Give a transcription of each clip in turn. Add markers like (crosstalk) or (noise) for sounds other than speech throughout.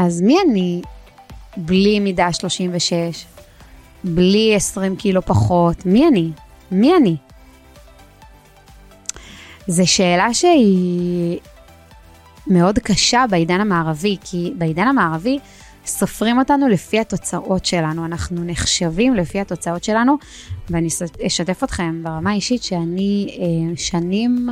אז מי אני בלי מידה 36? בלי 20 קילו פחות? מי אני? מי אני? זו שאלה שהיא מאוד קשה בעידן המערבי, כי בעידן המערבי סופרים אותנו לפי התוצאות שלנו, אנחנו נחשבים לפי התוצאות שלנו, ואני אשתף אתכם ברמה האישית שאני אה, שנים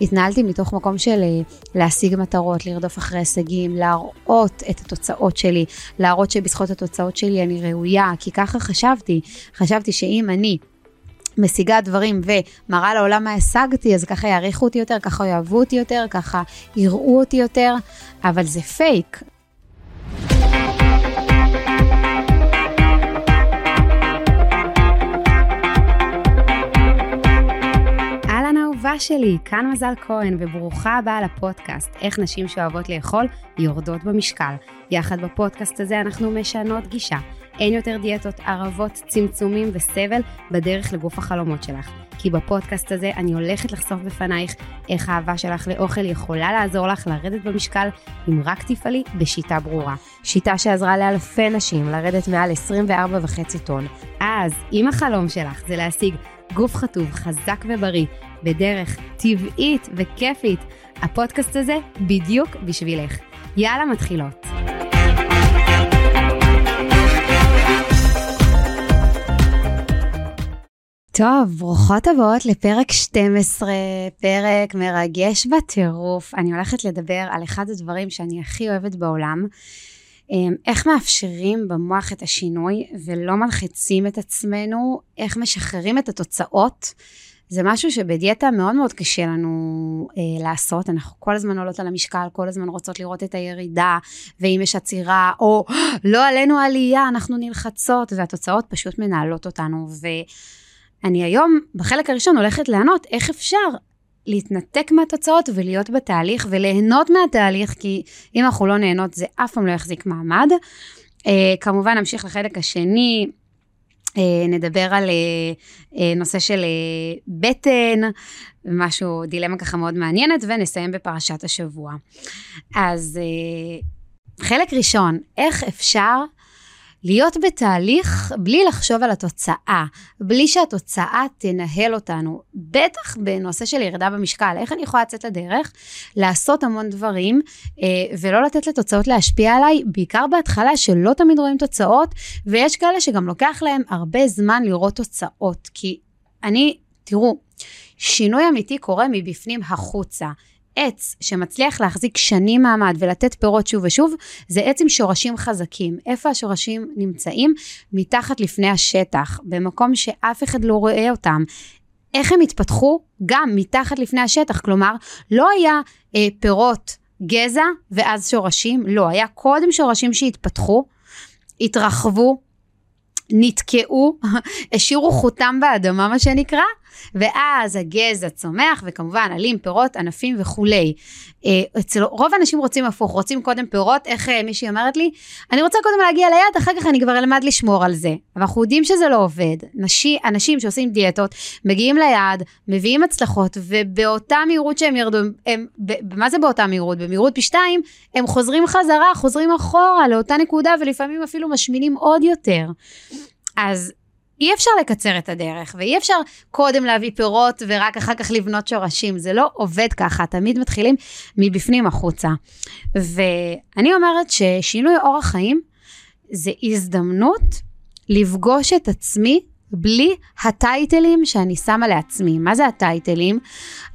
התנהלתי מתוך מקום של אה, להשיג מטרות, לרדוף אחרי הישגים, להראות את התוצאות שלי, להראות שבזכות התוצאות שלי אני ראויה, כי ככה חשבתי, חשבתי שאם אני משיגה דברים ומראה לעולם מה השגתי, אז ככה יעריכו אותי יותר, ככה יאהבו אותי יותר, ככה יראו אותי יותר, אבל זה פייק. שלי, כאן מזל כהן, וברוכה הבאה לפודקאסט, איך נשים שאוהבות לאכול יורדות במשקל. יחד בפודקאסט הזה אנחנו משנות גישה. אין יותר דיאטות, ערבות, צמצומים וסבל בדרך לגוף החלומות שלך. כי בפודקאסט הזה אני הולכת לחשוף בפנייך איך האהבה שלך לאוכל יכולה לעזור לך לרדת במשקל אם רק תפעלי בשיטה ברורה. שיטה שעזרה לאלפי נשים לרדת מעל 24.5 טון. אז אם החלום שלך זה להשיג גוף חטוב, חזק ובריא, בדרך טבעית וכיפית, הפודקאסט הזה בדיוק בשבילך. יאללה, מתחילות. טוב, ברוכות הבאות לפרק 12, פרק מרגש בטירוף. אני הולכת לדבר על אחד הדברים שאני הכי אוהבת בעולם. אמ, איך מאפשרים במוח את השינוי ולא מלחיצים את עצמנו, איך משחררים את התוצאות. זה משהו שבדיאטה מאוד מאוד קשה לנו אה, לעשות, אנחנו כל הזמן עולות על המשקל, כל הזמן רוצות לראות את הירידה, ואם יש עצירה, או לא עלינו עלייה, אנחנו נלחצות, והתוצאות פשוט מנהלות אותנו. ואני היום, בחלק הראשון, הולכת לענות איך אפשר להתנתק מהתוצאות ולהיות בתהליך וליהנות מהתהליך, כי אם אנחנו לא נהנות זה אף פעם לא יחזיק מעמד. Uh, כמובן נמשיך לחלק השני, נדבר על uh, uh, נושא של בטן, משהו, דילמה ככה מאוד מעניינת, ונסיים בפרשת השבוע. אז חלק ראשון, איך אפשר להיות בתהליך בלי לחשוב על התוצאה, בלי שהתוצאה תנהל אותנו, בטח בנושא של ירידה במשקל, איך אני יכולה לצאת לדרך, לעשות המון דברים אה, ולא לתת לתוצאות להשפיע עליי, בעיקר בהתחלה שלא תמיד רואים תוצאות, ויש כאלה שגם לוקח להם הרבה זמן לראות תוצאות, כי אני, תראו, שינוי אמיתי קורה מבפנים החוצה. עץ שמצליח להחזיק שנים מעמד ולתת פירות שוב ושוב, זה עץ עם שורשים חזקים. איפה השורשים נמצאים? מתחת לפני השטח, במקום שאף אחד לא רואה אותם. איך הם התפתחו? גם מתחת לפני השטח, כלומר, לא היה אה, פירות גזע ואז שורשים, לא, היה קודם שורשים שהתפתחו, התרחבו, נתקעו, (laughs) השאירו חותם באדמה, מה שנקרא, ואז הגזע צומח, וכמובן עלים, פירות, ענפים וכולי. אה, אצל רוב האנשים רוצים הפוך, רוצים קודם פירות, איך אה, מישהי אומרת לי? אני רוצה קודם להגיע ליד, אחר כך אני כבר אלמד לשמור על זה. אבל אנחנו יודעים שזה לא עובד. נשי, אנשים שעושים דיאטות, מגיעים ליעד, מביאים הצלחות, ובאותה מהירות שהם ירדו, הם, ב, מה זה באותה מהירות? במהירות פי שתיים, הם חוזרים חזרה, חוזרים אחורה לאותה נקודה, ולפעמים אפילו משמינים עוד יותר. אז אי אפשר לקצר את הדרך, ואי אפשר קודם להביא פירות ורק אחר כך לבנות שורשים. זה לא עובד ככה, תמיד מתחילים מבפנים החוצה. ואני אומרת ששינוי אורח חיים זה הזדמנות לפגוש את עצמי בלי הטייטלים שאני שמה לעצמי. מה זה הטייטלים?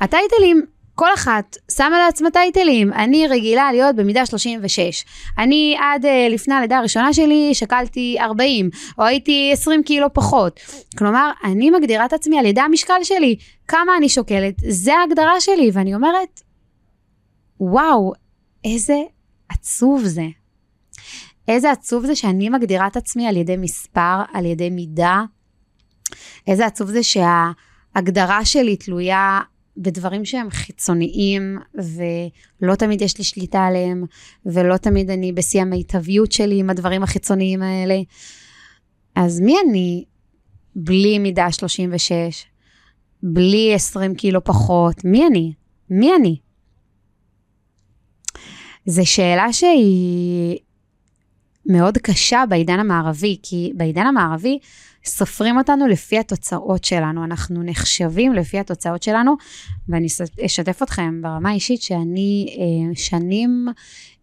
הטייטלים כל אחת שמה לעצמה טייטלים, אני רגילה להיות במידה 36. אני עד uh, לפני הלידה הראשונה שלי שקלתי 40, או הייתי 20 קילו פחות. כלומר, אני מגדירה את עצמי על ידי המשקל שלי, כמה אני שוקלת, זה ההגדרה שלי, ואני אומרת, וואו, איזה עצוב זה. איזה עצוב זה שאני מגדירה את עצמי על ידי מספר, על ידי מידה. איזה עצוב זה שההגדרה שלי תלויה בדברים שהם חיצוניים ולא תמיד יש לי שליטה עליהם ולא תמיד אני בשיא המיטביות שלי עם הדברים החיצוניים האלה. אז מי אני בלי מידה 36? בלי 20 קילו פחות? מי אני? מי אני? זו שאלה שהיא מאוד קשה בעידן המערבי, כי בעידן המערבי סופרים אותנו לפי התוצאות שלנו, אנחנו נחשבים לפי התוצאות שלנו, ואני אשתף אתכם ברמה האישית שאני אה, שנים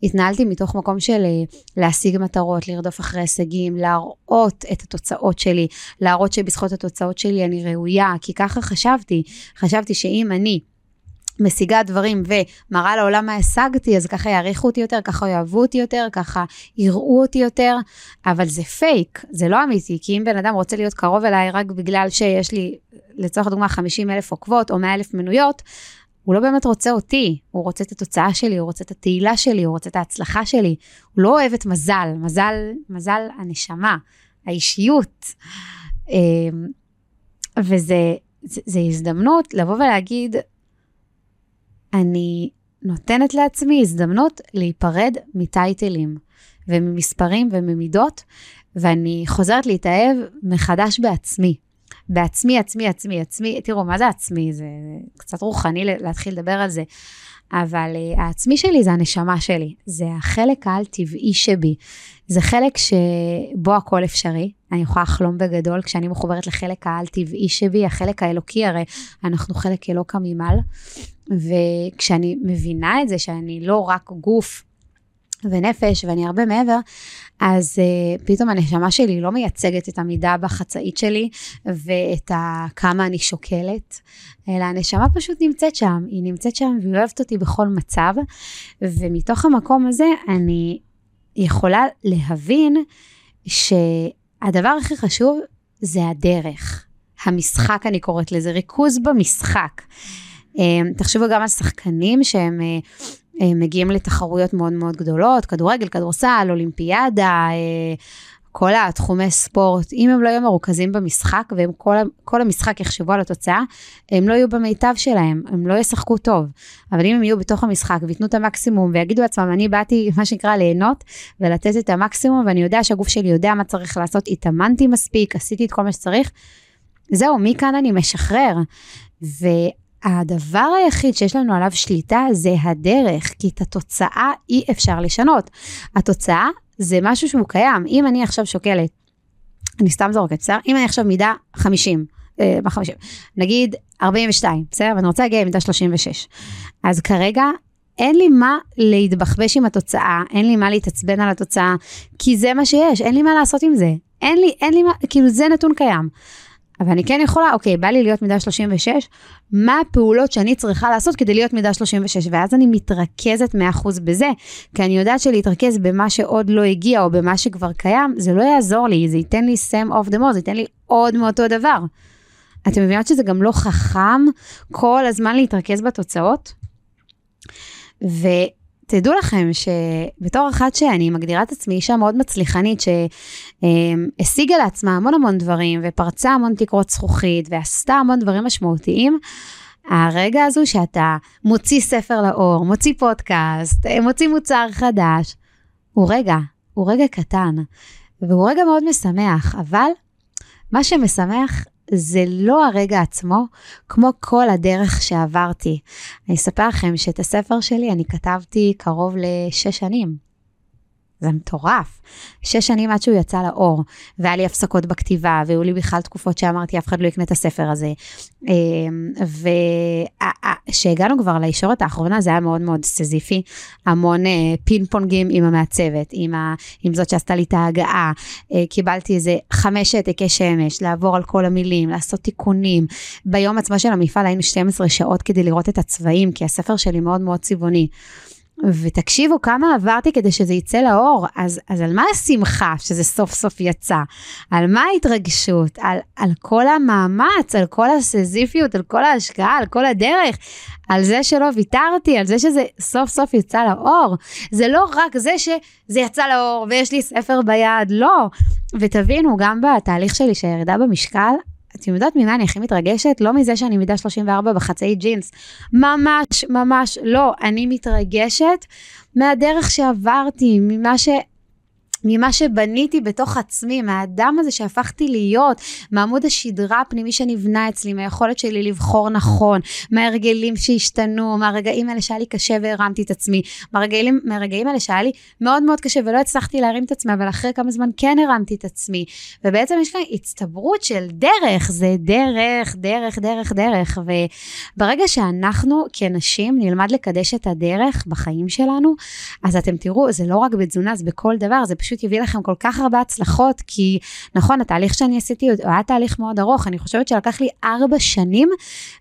התנהלתי מתוך מקום של אה, להשיג מטרות, לרדוף אחרי הישגים, להראות את התוצאות שלי, להראות שבזכות התוצאות שלי אני ראויה, כי ככה חשבתי, חשבתי שאם אני משיגה דברים ומראה לעולם מה השגתי, אז ככה יעריכו אותי יותר, ככה יאהבו אותי יותר, ככה יראו אותי יותר, אבל זה פייק, זה לא אמיתי, כי אם בן אדם רוצה להיות קרוב אליי רק בגלל שיש לי, לצורך הדוגמה, 50 אלף עוקבות או 100 אלף מנויות, הוא לא באמת רוצה אותי, הוא רוצה את התוצאה שלי, הוא רוצה את התהילה שלי, הוא רוצה את ההצלחה שלי, הוא לא אוהב את מזל, מזל, מזל הנשמה, האישיות. אמ, וזה זה, זה הזדמנות לבוא ולהגיד, אני נותנת לעצמי הזדמנות להיפרד מטייטלים וממספרים וממידות, ואני חוזרת להתאהב מחדש בעצמי. בעצמי, עצמי, עצמי, עצמי, תראו, מה זה עצמי? זה קצת רוחני להתחיל לדבר על זה, אבל uh, העצמי שלי זה הנשמה שלי, זה החלק העל-טבעי שבי, זה חלק שבו הכל אפשרי, אני יכולה לחלום בגדול כשאני מחוברת לחלק העל-טבעי שבי, החלק האלוקי, הרי אנחנו חלק אלוקא ממעל, וכשאני מבינה את זה, שאני לא רק גוף ונפש ואני הרבה מעבר, אז uh, פתאום הנשמה שלי לא מייצגת את המידה בחצאית שלי ואת ה, כמה אני שוקלת, אלא הנשמה פשוט נמצאת שם, היא נמצאת שם והיא אוהבת אותי בכל מצב, ומתוך המקום הזה אני יכולה להבין שהדבר הכי חשוב זה הדרך. המשחק אני קוראת לזה, ריכוז במשחק. אמ, תחשבו גם על שחקנים שהם אה, אה, מגיעים לתחרויות מאוד מאוד גדולות, כדורגל, כדורסל, אולימפיאדה, אה, כל התחומי ספורט, אם הם לא יהיו מרוכזים במשחק והם כל, כל המשחק יחשבו על התוצאה, הם לא יהיו במיטב שלהם, הם לא ישחקו טוב. אבל אם הם יהיו בתוך המשחק וייתנו את המקסימום ויגידו לעצמם, אני באתי, (laughs) מה שנקרא, ליהנות ולתת את המקסימום, ואני יודע שהגוף שלי יודע מה צריך לעשות, התאמנתי מספיק, עשיתי את כל מה שצריך, זהו, מכאן אני משחרר. ו... הדבר היחיד שיש לנו עליו שליטה זה הדרך, כי את התוצאה אי אפשר לשנות. התוצאה זה משהו שהוא קיים. אם אני עכשיו שוקלת, אני סתם זורקת, בסדר? אם אני עכשיו מידה 50, אה, מה 50? נגיד 42, בסדר? ואני רוצה להגיע למידה 36. אז כרגע אין לי מה להתבחבש עם התוצאה, אין לי מה להתעצבן על התוצאה, כי זה מה שיש, אין לי מה לעשות עם זה. אין לי, אין לי מה, כאילו זה נתון קיים. אבל אני כן יכולה, אוקיי, בא לי להיות מידה 36, מה הפעולות שאני צריכה לעשות כדי להיות מידה 36? ואז אני מתרכזת 100% בזה, כי אני יודעת שלהתרכז במה שעוד לא הגיע או במה שכבר קיים, זה לא יעזור לי, זה ייתן לי same of the more, זה ייתן לי עוד מאותו דבר. אתם מבינות שזה גם לא חכם כל הזמן להתרכז בתוצאות? ו... תדעו לכם שבתור אחת שאני מגדירה את עצמי אישה מאוד מצליחנית שהשיגה לעצמה המון המון דברים ופרצה המון תקרות זכוכית ועשתה המון דברים משמעותיים, הרגע הזו שאתה מוציא ספר לאור, מוציא פודקאסט, מוציא מוצר חדש, הוא רגע, הוא רגע קטן והוא רגע מאוד משמח, אבל מה שמשמח זה לא הרגע עצמו, כמו כל הדרך שעברתי. אני אספר לכם שאת הספר שלי אני כתבתי קרוב לשש שנים. זה מטורף. שש שנים עד שהוא יצא לאור, והיה לי הפסקות בכתיבה, והיו לי בכלל תקופות שאמרתי, אף אחד לא יקנה את הספר הזה. אמ, וכשהגענו כבר לישורת האחרונה, זה היה מאוד מאוד סזיפי. המון אה, פינג פונגים עם המעצבת, עם, ה... עם זאת שעשתה לי את ההגעה. אה, קיבלתי איזה חמש העתקי שמש, לעבור על כל המילים, לעשות תיקונים. ביום עצמו של המפעל היינו 12 שעות כדי לראות את הצבעים, כי הספר שלי מאוד מאוד צבעוני. ותקשיבו כמה עברתי כדי שזה יצא לאור, אז, אז על מה השמחה שזה סוף סוף יצא? על מה ההתרגשות? על, על כל המאמץ, על כל הסזיפיות, על כל ההשקעה, על כל הדרך, על זה שלא ויתרתי, על זה שזה סוף סוף יצא לאור. זה לא רק זה שזה יצא לאור ויש לי ספר ביד, לא. ותבינו, גם בתהליך שלי של ירידה במשקל, אתם יודעות ממה אני הכי מתרגשת? לא מזה שאני מידה 34 בחצאי ג'ינס. ממש, ממש לא. אני מתרגשת מהדרך שעברתי, ממה ש... ממה שבניתי בתוך עצמי, מהאדם הזה שהפכתי להיות, מעמוד השדרה הפנימי שנבנה אצלי, מהיכולת שלי לבחור נכון, מהרגלים שהשתנו, מהרגעים האלה שהיה לי קשה והרמתי את עצמי, מהרגעים, מהרגעים האלה שהיה לי מאוד מאוד קשה ולא הצלחתי להרים את עצמי, אבל אחרי כמה זמן כן הרמתי את עצמי. ובעצם יש כאן הצטברות של דרך, זה דרך, דרך, דרך, דרך. וברגע שאנחנו כנשים נלמד לקדש את הדרך בחיים שלנו, אז אתם תראו, זה לא רק בתזונה, זה בכל דבר, זה פשוט יביא לכם כל כך הרבה הצלחות, כי נכון, התהליך שאני עשיתי הוא היה תהליך מאוד ארוך, אני חושבת שלקח לי ארבע שנים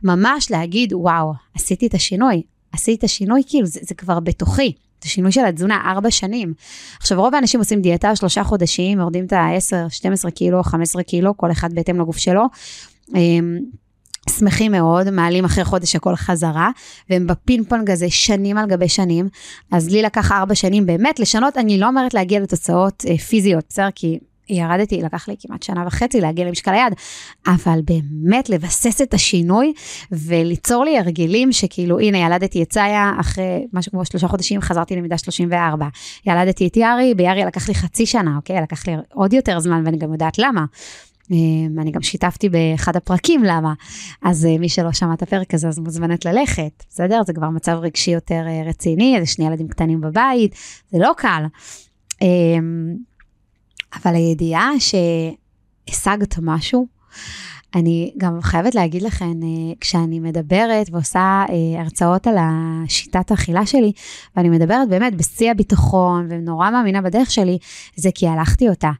ממש להגיד, וואו, עשיתי את השינוי, עשיתי את השינוי, כאילו, זה, זה כבר בתוכי. את השינוי של התזונה, ארבע שנים. עכשיו, רוב האנשים עושים דיאטה שלושה חודשים, יורדים את ה-10, 12 קילו, 15 קילו, כל אחד בהתאם לגוף שלו. שמחים מאוד, מעלים אחרי חודש הכל חזרה, והם בפינג פונג הזה שנים על גבי שנים. אז לי לקח ארבע שנים באמת לשנות, אני לא אומרת להגיע לתוצאות אה, פיזיות, בסדר? כי ירדתי, לקח לי כמעט שנה וחצי להגיע למשקל היד, אבל באמת לבסס את השינוי וליצור לי הרגלים שכאילו, הנה, ילדתי את סאיה, אחרי משהו כמו שלושה חודשים חזרתי למידה 34. ילדתי את יארי, ביארי לקח לי חצי שנה, אוקיי? לקח לי עוד יותר זמן ואני גם יודעת למה. אמ, אני גם שיתפתי באחד הפרקים למה, אז אה, מי שלא שמע את הפרק הזה אז מוזמנת ללכת, בסדר? זה כבר מצב רגשי יותר אה, רציני, זה שני ילדים קטנים בבית, זה לא קל. אמ, אבל הידיעה שהשגת משהו, אני גם חייבת להגיד לכם, אה, כשאני מדברת ועושה הרצאות על השיטת האכילה שלי, ואני מדברת באמת בשיא הביטחון ונורא מאמינה בדרך שלי, זה כי הלכתי אותה.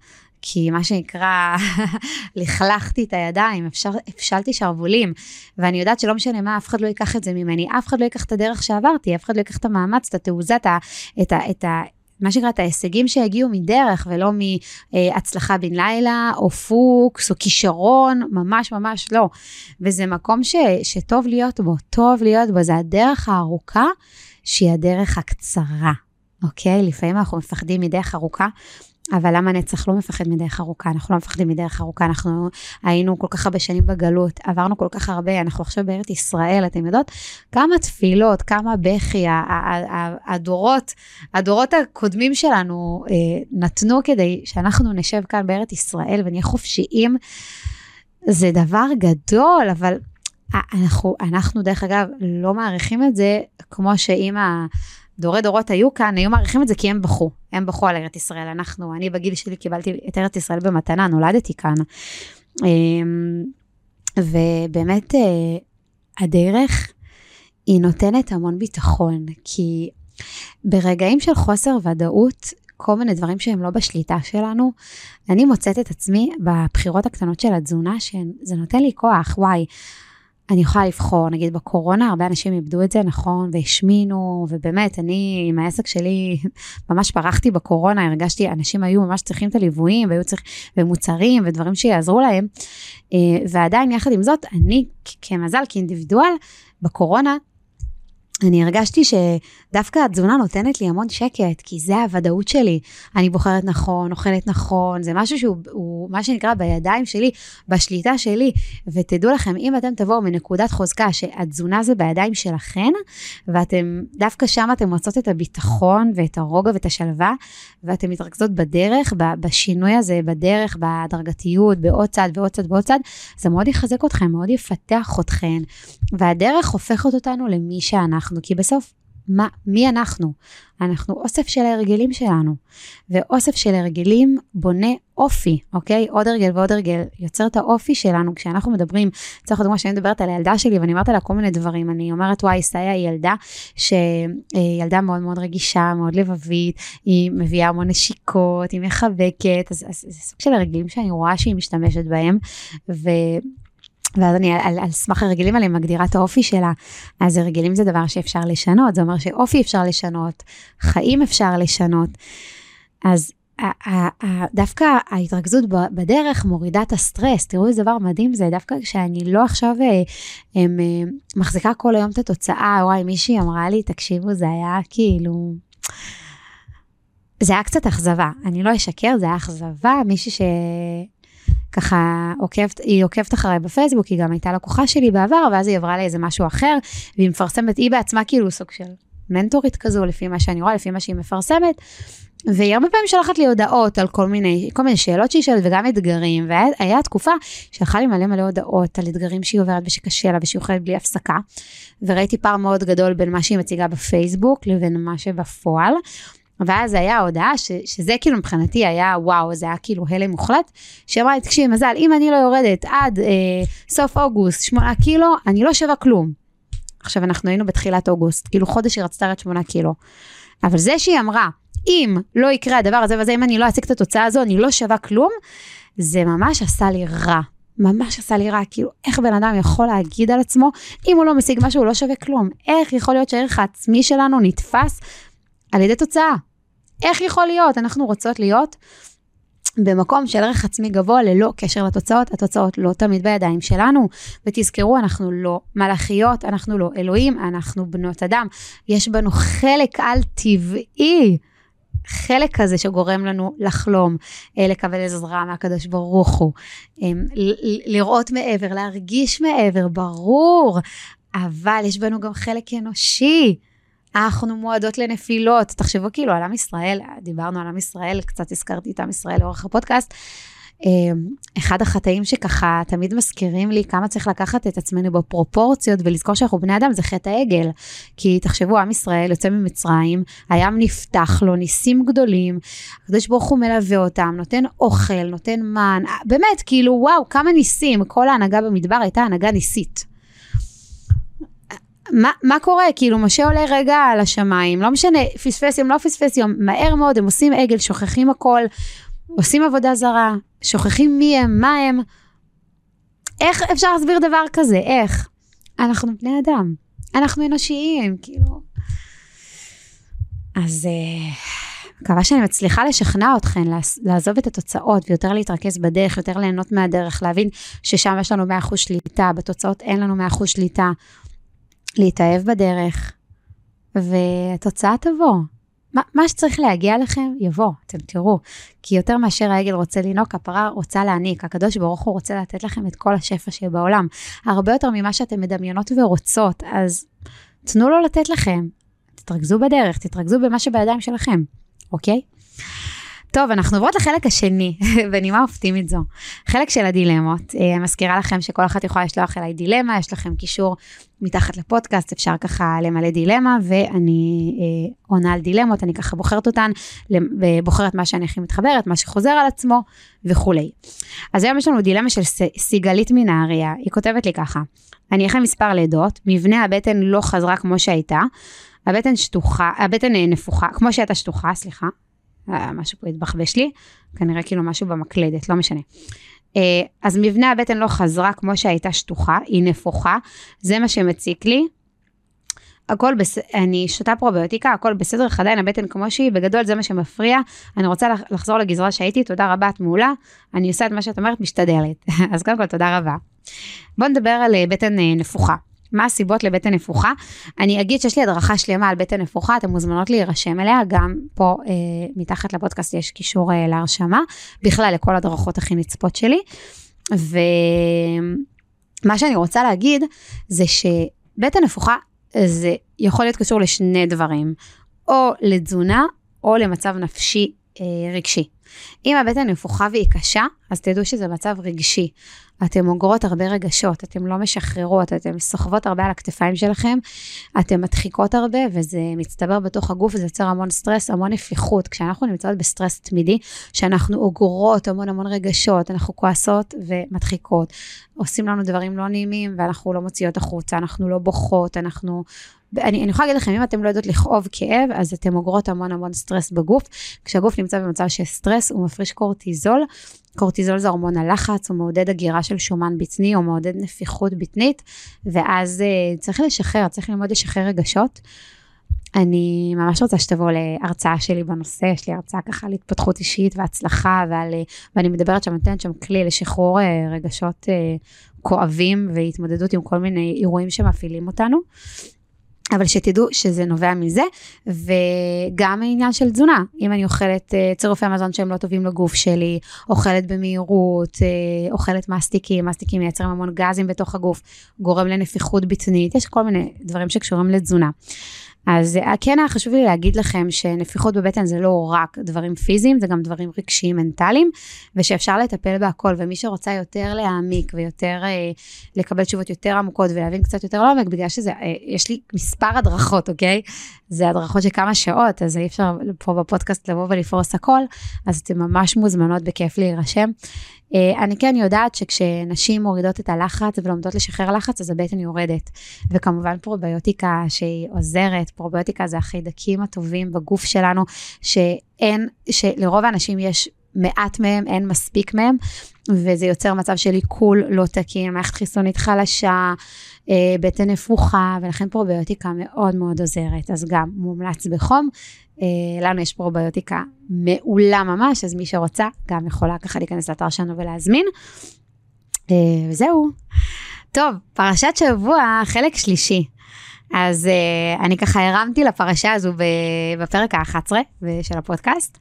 כי מה שנקרא, (laughs) לכלכתי את הידיים, אפשר, הפשלתי שרוולים, ואני יודעת שלא משנה מה, אף אחד לא ייקח את זה ממני, אף אחד לא ייקח את הדרך שעברתי, אף אחד לא ייקח את המאמץ, את התעוזה, את ה... את ה, את ה מה שנקרא, את ההישגים שהגיעו מדרך ולא מהצלחה בן לילה, או פוקס, או כישרון, ממש ממש לא. וזה מקום ש, שטוב להיות בו, טוב להיות בו, זה הדרך הארוכה שהיא הדרך הקצרה, אוקיי? לפעמים אנחנו מפחדים מדרך ארוכה, אבל למה נצח לא מפחד מדרך ארוכה? אנחנו לא מפחדים מדרך ארוכה, אנחנו היינו כל כך הרבה שנים בגלות, עברנו כל כך הרבה, אנחנו עכשיו בארץ ישראל, אתם יודעות? כמה תפילות, כמה בכי, הדורות, הדורות הקודמים שלנו אה, נתנו כדי שאנחנו נשב כאן בארץ ישראל ונהיה חופשיים. זה דבר גדול, אבל אנחנו, אנחנו דרך אגב לא מעריכים את זה כמו שאם דורי דורות היו כאן, היו מעריכים את זה כי הם בכו. הם בכו על ארץ ישראל. אנחנו, אני בגיל שלי קיבלתי את ארץ ישראל במתנה, נולדתי כאן. אמ, ובאמת, אה, הדרך היא נותנת המון ביטחון, כי ברגעים של חוסר ודאות, כל מיני דברים שהם לא בשליטה שלנו, אני מוצאת את עצמי בבחירות הקטנות של התזונה, שזה נותן לי כוח, וואי, אני יכולה לבחור, נגיד בקורונה הרבה אנשים איבדו את זה, נכון, והשמינו, ובאמת, אני עם העסק שלי (laughs) ממש פרחתי בקורונה, הרגשתי, אנשים היו ממש צריכים את הליוויים, והיו צריכים, ומוצרים ודברים שיעזרו להם, אה, ועדיין יחד עם זאת, אני כמזל, כאינדיבידואל, בקורונה אני הרגשתי שדווקא התזונה נותנת לי המון שקט, כי זה הוודאות שלי. אני בוחרת נכון, אוכלת נכון, זה משהו שהוא הוא, מה שנקרא בידיים שלי, בשליטה שלי. ותדעו לכם, אם אתם תבואו מנקודת חוזקה שהתזונה זה בידיים שלכן, ואתם, דווקא שם אתם מוצאות את הביטחון ואת הרוגע ואת השלווה, ואתם מתרכזות בדרך, בשינוי הזה, בדרך, בהדרגתיות, בעוד צד ועוד צד ועוד צד, זה מאוד יחזק אתכם, מאוד יפתח אתכם, והדרך הופכת אותנו למי שאנחנו, כי בסוף מה, מי אנחנו? אנחנו אוסף של ההרגלים שלנו, ואוסף של הרגלים בונה אופי, אוקיי? עוד הרגל ועוד הרגל יוצר את האופי שלנו. כשאנחנו מדברים, צריך לדוגמה שאני מדברת על הילדה שלי ואני אומרת עליה כל מיני דברים, אני אומרת, וואי, סאיה היא ילדה שהיא ילדה מאוד מאוד רגישה, מאוד לבבית, היא מביאה המון נשיקות, היא מחבקת, אז, אז זה סוג של הרגלים שאני רואה שהיא משתמשת בהם, ו... ואז אני על, על סמך הרגלים האלה מגדירה את האופי שלה. אז הרגלים זה דבר שאפשר לשנות, זה אומר שאופי אפשר לשנות, חיים אפשר לשנות. אז דווקא ההתרכזות בדרך מורידה את הסטרס, תראו איזה דבר מדהים זה, דווקא כשאני לא עכשיו אה, הם, אה, מחזיקה כל היום את התוצאה, וואי, מישהי אמרה לי, תקשיבו, זה היה כאילו... זה היה קצת אכזבה, אני לא אשקר, זה היה אכזבה, מישהי ש... ככה עוקבת, היא עוקבת אחריי בפייסבוק, היא גם הייתה לקוחה שלי בעבר, ואז היא עברה לאיזה משהו אחר, והיא מפרסמת, היא בעצמה כאילו סוג של מנטורית כזו, לפי מה שאני רואה, לפי מה שהיא מפרסמת. והיא הרבה פעמים שולחת לי הודעות על כל מיני, כל מיני שאלות שהיא שואלת וגם אתגרים, והיה תקופה שלחה לי מלא מלא הודעות על אתגרים שהיא עוברת ושקשה לה ושהיא אוכלת בלי הפסקה, וראיתי פער מאוד גדול בין מה שהיא מציגה בפייסבוק לבין מה שבפועל. ואז היה הודעה ש, שזה כאילו מבחינתי היה וואו, זה היה כאילו הלם מוחלט, שאמרה לי, תקשיבי, מזל, אם אני לא יורדת עד אה, סוף אוגוסט, שמונה קילו, אני לא שווה כלום. עכשיו, אנחנו היינו בתחילת אוגוסט, כאילו חודש היא רצתה לרדת שמונה קילו. אבל זה שהיא אמרה, אם לא יקרה הדבר הזה וזה, אם אני לא אשיג את התוצאה הזו, אני לא שווה כלום, זה ממש עשה לי רע. ממש עשה לי רע, כאילו, איך בן אדם יכול להגיד על עצמו, אם הוא לא משיג משהו, הוא לא שווה כלום. איך יכול להיות שהערך העצמי שלנו נתפס על ידי תוצאה? איך יכול להיות? אנחנו רוצות להיות במקום של ערך עצמי גבוה ללא קשר לתוצאות, התוצאות לא תמיד בידיים שלנו. ותזכרו, אנחנו לא מלאכיות, אנחנו לא אלוהים, אנחנו בנות אדם. יש בנו חלק על טבעי. חלק כזה שגורם לנו לחלום, אה, לקבל עזרה מהקדוש ברוך הוא, אה, לראות מעבר, להרגיש מעבר, ברור, אבל יש בנו גם חלק אנושי. אנחנו מועדות לנפילות. תחשבו כאילו על עם ישראל, דיברנו על עם ישראל, קצת הזכרתי את עם ישראל לאורך הפודקאסט. אמ, אחד החטאים שככה תמיד מזכירים לי כמה צריך לקחת את עצמנו בפרופורציות ולזכור שאנחנו בני אדם זה חטא העגל. כי תחשבו, עם ישראל יוצא ממצרים, הים נפתח לו, ניסים גדולים, הקדוש ברוך הוא מלווה אותם, נותן אוכל, נותן מן, באמת, כאילו וואו, כמה ניסים, כל ההנהגה במדבר הייתה הנהגה ניסית. מה, מה קורה? כאילו, משה עולה רגע על השמיים, לא משנה, פספס יום, לא פספס יום, מהר מאוד, הם עושים עגל, שוכחים הכל, עושים עבודה זרה, שוכחים מי הם, מה הם. איך אפשר להסביר דבר כזה? איך? אנחנו בני אדם, אנחנו אנושיים, כאילו. אז uh, מקווה שאני מצליחה לשכנע אתכן לעזוב את התוצאות ויותר להתרכז בדרך, יותר ליהנות מהדרך, להבין ששם יש לנו 100% שליטה, בתוצאות אין לנו 100% שליטה. להתאהב בדרך, והתוצאה תבוא. מה, מה שצריך להגיע לכם, יבוא, אתם תראו. כי יותר מאשר העגל רוצה לנהוג, הפרה רוצה להעניק. הקדוש ברוך הוא רוצה לתת לכם את כל השפע שבעולם. הרבה יותר ממה שאתם מדמיינות ורוצות, אז תנו לו לתת לכם. תתרכזו בדרך, תתרכזו במה שבידיים שלכם, אוקיי? טוב, אנחנו עוברות לחלק השני, (laughs) בנימה אופטימית זו. חלק של הדילמות. אני אה, מזכירה לכם שכל אחת יכולה לשלוח אליי דילמה, יש לכם קישור מתחת לפודקאסט, אפשר ככה למלא דילמה, ואני אה, עונה על דילמות, אני ככה בוחרת אותן, ובוחרת מה שאני הכי מתחברת, מה שחוזר על עצמו וכולי. אז היום יש לנו דילמה של סיגלית מנהריה, היא כותבת לי ככה, אני אחרי מספר לידות, מבנה הבטן לא חזרה כמו שהייתה, הבטן שטוחה, הבטן אה, נפוחה, כמו שהייתה שטוחה, סליחה, אה, משהו פה התבחבש לי, כנראה כאילו משהו במקלדת, לא משנה. אה, אז מבנה הבטן לא חזרה כמו שהייתה שטוחה, היא נפוחה, זה מה שמציק לי. הכל בסדר, אני שותה פרוביוטיקה, הכל בסדר, אך עדיין הבטן כמו שהיא, בגדול זה מה שמפריע. אני רוצה לחזור לגזרה שהייתי, תודה רבה, את מעולה. אני עושה את מה שאת אומרת, משתדלת. (laughs) אז קודם כל, תודה רבה. בואו נדבר על אה, בטן נפוחה. מה הסיבות לבטן נפוחה. אני אגיד שיש לי הדרכה שלמה על בטן נפוחה, אתן מוזמנות להירשם אליה, גם פה אה, מתחת לפודקאסט יש קישור אה, להרשמה, בכלל לכל הדרכות הכי נצפות שלי. ומה שאני רוצה להגיד זה שבטן נפוחה זה יכול להיות קשור לשני דברים, או לתזונה או למצב נפשי אה, רגשי. אם הבטן נפוחה והיא קשה, אז תדעו שזה מצב רגשי. אתן אוגרות הרבה רגשות, אתן לא משחררות, אתן סוחבות הרבה על הכתפיים שלכם, אתן מדחיקות הרבה וזה מצטבר בתוך הגוף וזה יוצר המון סטרס, המון נפיחות. כשאנחנו נמצאות בסטרס תמידי, שאנחנו אוגרות המון המון רגשות, אנחנו כועסות ומדחיקות, עושים לנו דברים לא נעימים ואנחנו לא מוציאות החוצה, אנחנו לא בוכות, אנחנו אני, אני יכולה להגיד לכם, אם אתם לא יודעות לכאוב כאב, אז אתם אוגרות המון המון סטרס בגוף. כשהגוף נמצא במצב של סטרס, הוא מפריש קורטיזול. קורטיזול זה הורמון הלחץ, הוא מעודד הגירה של שומן בטני, הוא מעודד נפיחות בטנית, ואז uh, צריך לשחרר, צריך ללמוד לשחרר רגשות. אני ממש רוצה שתבואו להרצאה שלי בנושא, יש לי הרצאה ככה על התפתחות אישית והצלחה, ועל, ואני מדברת שם, נותנת שם כלי לשחרור uh, רגשות כואבים והתמודדות עם כל מיני אירועים שמפעילים אותנו. אבל שתדעו שזה נובע מזה, וגם העניין של תזונה, אם אני אוכלת uh, צירופי מזון שהם לא טובים לגוף שלי, אוכלת במהירות, uh, אוכלת מסטיקים, מסטיקים מייצרים המון גזים בתוך הגוף, גורם לנפיחות בטנית, יש כל מיני דברים שקשורים לתזונה. אז אה, כן היה חשוב לי להגיד לכם שנפיחות בבטן זה לא רק דברים פיזיים, זה גם דברים רגשיים מנטליים, ושאפשר לטפל בהכל, ומי שרוצה יותר להעמיק ויותר אה, לקבל תשובות יותר עמוקות ולהבין קצת יותר לעומק, בגלל שזה, אה, יש לי מספר הדרכות, אוקיי? זה הדרכות של כמה שעות, אז אי אפשר פה בפודקאסט לבוא ולפרוס הכל, אז אתן ממש מוזמנות בכיף להירשם. אה, אני כן יודעת שכשנשים מורידות את הלחץ ולומדות לשחרר לחץ, אז הבטן יורדת. וכמובן פרוביוטיקה שהיא עוזרת, פרוביוטיקה זה החיידקים הטובים בגוף שלנו, שאין, שלרוב האנשים יש מעט מהם, אין מספיק מהם, וזה יוצר מצב של עיכול לא תקין, מערכת חיסונית חלשה, בטן נפוחה, ולכן פרוביוטיקה מאוד מאוד עוזרת. אז גם מומלץ בחום. אה, לנו יש פרוביוטיקה מעולה ממש, אז מי שרוצה גם יכולה ככה להיכנס לאתר שלנו ולהזמין. אה, וזהו. טוב, פרשת שבוע, חלק שלישי. אז uh, אני ככה הרמתי לפרשה הזו בפרק ה-11 של הפודקאסט.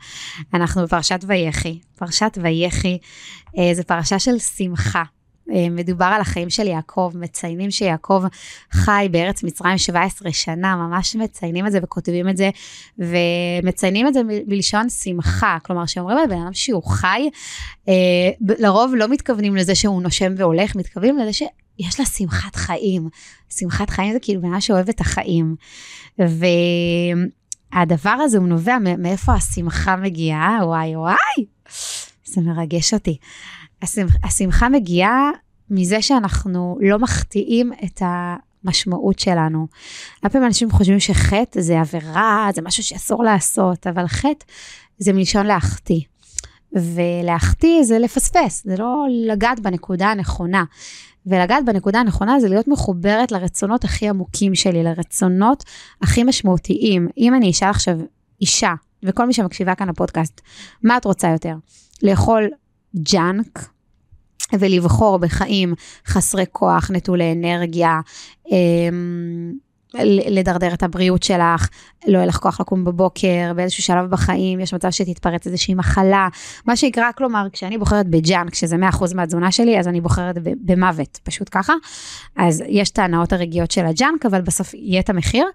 אנחנו בפרשת ויחי. פרשת ויחי uh, זה פרשה של שמחה. Uh, מדובר על החיים של יעקב, מציינים שיעקב חי בארץ מצרים 17 שנה, ממש מציינים את זה וכותבים את זה, ומציינים את זה מלשון שמחה, כלומר שאומרים בן אדם שהוא חי, uh, לרוב לא מתכוונים לזה שהוא נושם והולך, מתכוונים לזה ש... יש לה שמחת חיים. שמחת חיים זה כאילו בן שאוהב את החיים. והדבר הזה הוא נובע מאיפה השמחה מגיעה, וואי וואי, זה מרגש אותי. השמח, השמחה מגיעה מזה שאנחנו לא מחטיאים את המשמעות שלנו. הרבה פעמים אנשים חושבים שחטא זה עבירה, זה משהו שאסור לעשות, אבל חטא זה מלשון להחטיא. ולהחטיא זה לפספס, זה לא לגעת בנקודה הנכונה. ולגעת בנקודה הנכונה זה להיות מחוברת לרצונות הכי עמוקים שלי, לרצונות הכי משמעותיים. אם אני אשאל עכשיו אישה, וכל מי שמקשיבה כאן לפודקאסט, מה את רוצה יותר? לאכול ג'אנק ולבחור בחיים חסרי כוח, נטולי אנרגיה, אמ, לדרדר את הבריאות שלך, לא יהיה לך כוח לקום בבוקר, באיזשהו שלב בחיים יש מצב שתתפרץ איזושהי מחלה, מה שיקרה, כלומר, כשאני בוחרת בג'אנק, שזה 100% מהתזונה שלי, אז אני בוחרת במוות, פשוט ככה. אז יש את ההנאות הרגעיות של הג'אנק, אבל בסוף יהיה את המחיר,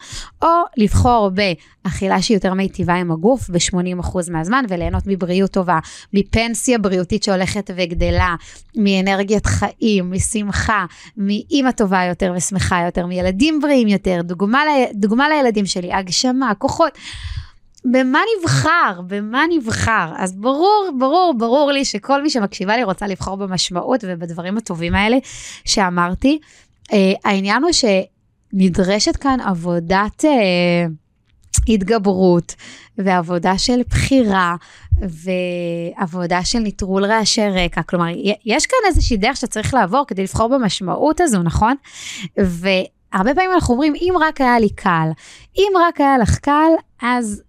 או לבחור באכילה שהיא יותר מיטיבה עם הגוף ב-80% מהזמן, וליהנות מבריאות טובה, מפנסיה בריאותית שהולכת וגדלה, מאנרגיית חיים, משמחה, מאימא טובה יותר ושמחה יותר, מילדים בריאים יותר, דוגמה, דוגמה לילדים שלי, הגשמה, כוחות. במה נבחר? במה נבחר? אז ברור, ברור, ברור לי שכל מי שמקשיבה לי רוצה לבחור במשמעות ובדברים הטובים האלה שאמרתי. Uh, העניין הוא שנדרשת כאן עבודת uh, התגברות ועבודה של בחירה ועבודה של נטרול רעשי רקע. כלומר, יש כאן איזושהי דרך שצריך לעבור כדי לבחור במשמעות הזו, נכון? ו... הרבה פעמים אנחנו אומרים, אם רק היה לי קל, אם רק היה לך קל, אז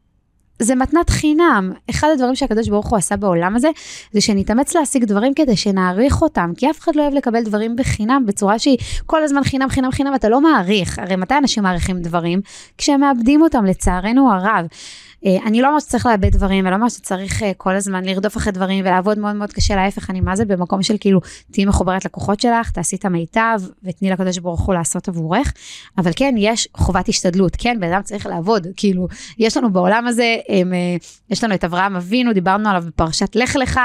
זה מתנת חינם. אחד הדברים שהקדוש ברוך הוא עשה בעולם הזה, זה שנתאמץ להשיג דברים כדי שנעריך אותם, כי אף אחד לא אוהב לקבל דברים בחינם, בצורה שהיא כל הזמן חינם, חינם, חינם, אתה לא מעריך. הרי מתי אנשים מעריכים דברים? כשהם מאבדים אותם, לצערנו הרב. אה, אני לא אומרת שצריך לאבד דברים, ולא אומרת שצריך אה, כל הזמן לרדוף אחרי דברים ולעבוד מאוד מאוד קשה, להפך, אני מה זה במקום של כאילו, תהיי מחוברת לכוחות שלך, תעשי את המיטב, ותני לקדוש ברוך הוא לעשות עבורך. אבל כן, יש חובת השתדלות, כן, בן אדם צריך לעבוד, כאילו, יש לנו בעולם הזה, הם, אה, יש לנו את אברהם אבינו, דיברנו עליו בפרשת לך לך,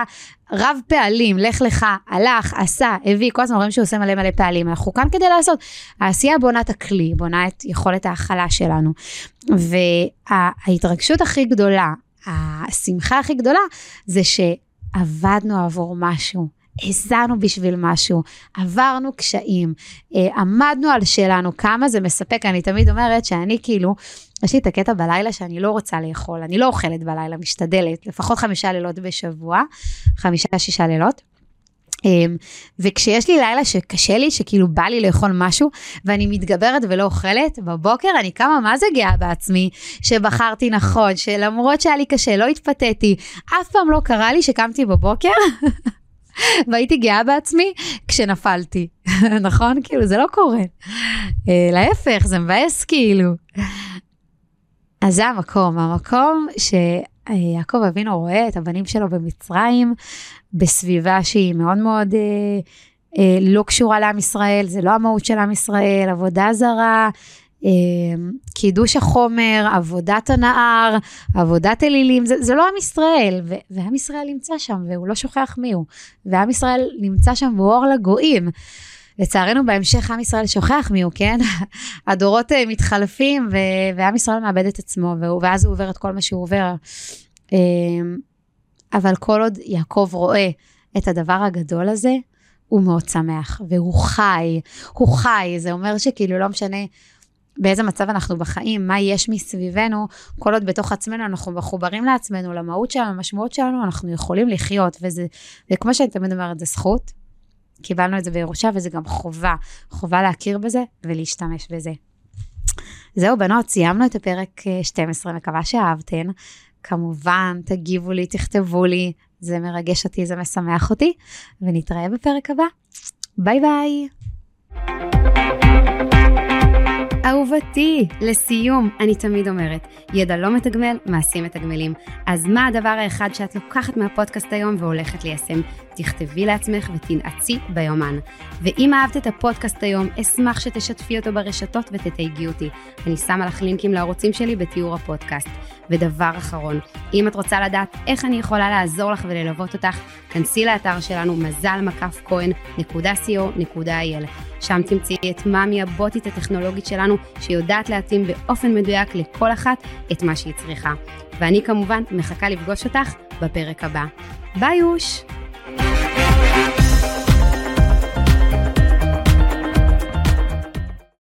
רב פעלים, לך לך, הלך, עשה, הביא, כל הזמן רואים שהוא עושה מלא מלא פעלים. אנחנו כאן כדי לעשות. העשייה בונה את הכלי, בונה את יכולת ההכלה שלנו. וההתרגשות הכי גדולה, השמחה הכי גדולה, זה שעבדנו עבור משהו. הזענו בשביל משהו, עברנו קשיים, אה, עמדנו על שלנו, כמה זה מספק. אני תמיד אומרת שאני כאילו, יש לי את הקטע בלילה שאני לא רוצה לאכול, אני לא אוכלת בלילה, משתדלת, לפחות חמישה לילות בשבוע, חמישה-שישה לילות. אמ, וכשיש לי לילה שקשה לי, שכאילו בא לי לאכול משהו, ואני מתגברת ולא אוכלת, בבוקר אני קמה מה זה גאה בעצמי, שבחרתי נכון, שלמרות שהיה לי קשה, לא התפתיתי, אף פעם לא קרה לי שקמתי בבוקר. (laughs) (laughs) והייתי גאה בעצמי כשנפלתי, (laughs) נכון? כאילו, זה לא קורה. אה, להפך, זה מבאס כאילו. אז זה המקום, המקום שיעקב אבינו רואה את הבנים שלו במצרים, בסביבה שהיא מאוד מאוד אה, אה, לא קשורה לעם ישראל, זה לא המהות של עם ישראל, עבודה זרה, קידוש החומר, עבודת הנהר, עבודת אלילים, זה, זה לא עם ישראל, ו- ועם ישראל נמצא שם והוא לא שוכח מי הוא, ועם ישראל נמצא שם והוא אור לגויים. לצערנו בהמשך עם ישראל שוכח מי הוא, כן? (laughs) הדורות uh, מתחלפים ו- ועם ישראל מאבד את עצמו, והוא, ואז הוא עובר את כל מה שהוא עובר. Um, אבל כל עוד יעקב רואה את הדבר הגדול הזה, הוא מאוד שמח, והוא חי, הוא חי, זה אומר שכאילו לא משנה באיזה מצב אנחנו בחיים, מה יש מסביבנו, כל עוד בתוך עצמנו אנחנו מחוברים לעצמנו, למהות שלנו, למשמעות שלנו, אנחנו יכולים לחיות, וזה, וכמו שאני תמיד אומרת, זה זכות, קיבלנו את זה בירושה, וזה גם חובה, חובה להכיר בזה ולהשתמש בזה. זהו, בנות, סיימנו את הפרק 12, אה, מקווה שאהבתן. כמובן, תגיבו לי, תכתבו לי, זה מרגש אותי, זה משמח אותי, ונתראה בפרק הבא. ביי ביי. אהובתי, לסיום, אני תמיד אומרת, ידע לא מתגמל, מעשים מתגמלים. אז מה הדבר האחד שאת לוקחת מהפודקאסט היום והולכת ליישם? תכתבי לעצמך ותנעצי ביומן. ואם אהבת את הפודקאסט היום, אשמח שתשתפי אותו ברשתות ותתייגי אותי. אני שמה לך לינקים לערוצים שלי בתיאור הפודקאסט. ודבר אחרון, אם את רוצה לדעת איך אני יכולה לעזור לך וללוות אותך, כנסי לאתר שלנו מזל-co.il. שם תמצאי את מאמי הבוטית הטכנולוגית שלנו, שיודעת להתאים באופן מדויק לכל אחת את מה שהיא צריכה. ואני כמובן מחכה לפגוש אותך בפרק הבא. ביי יוש!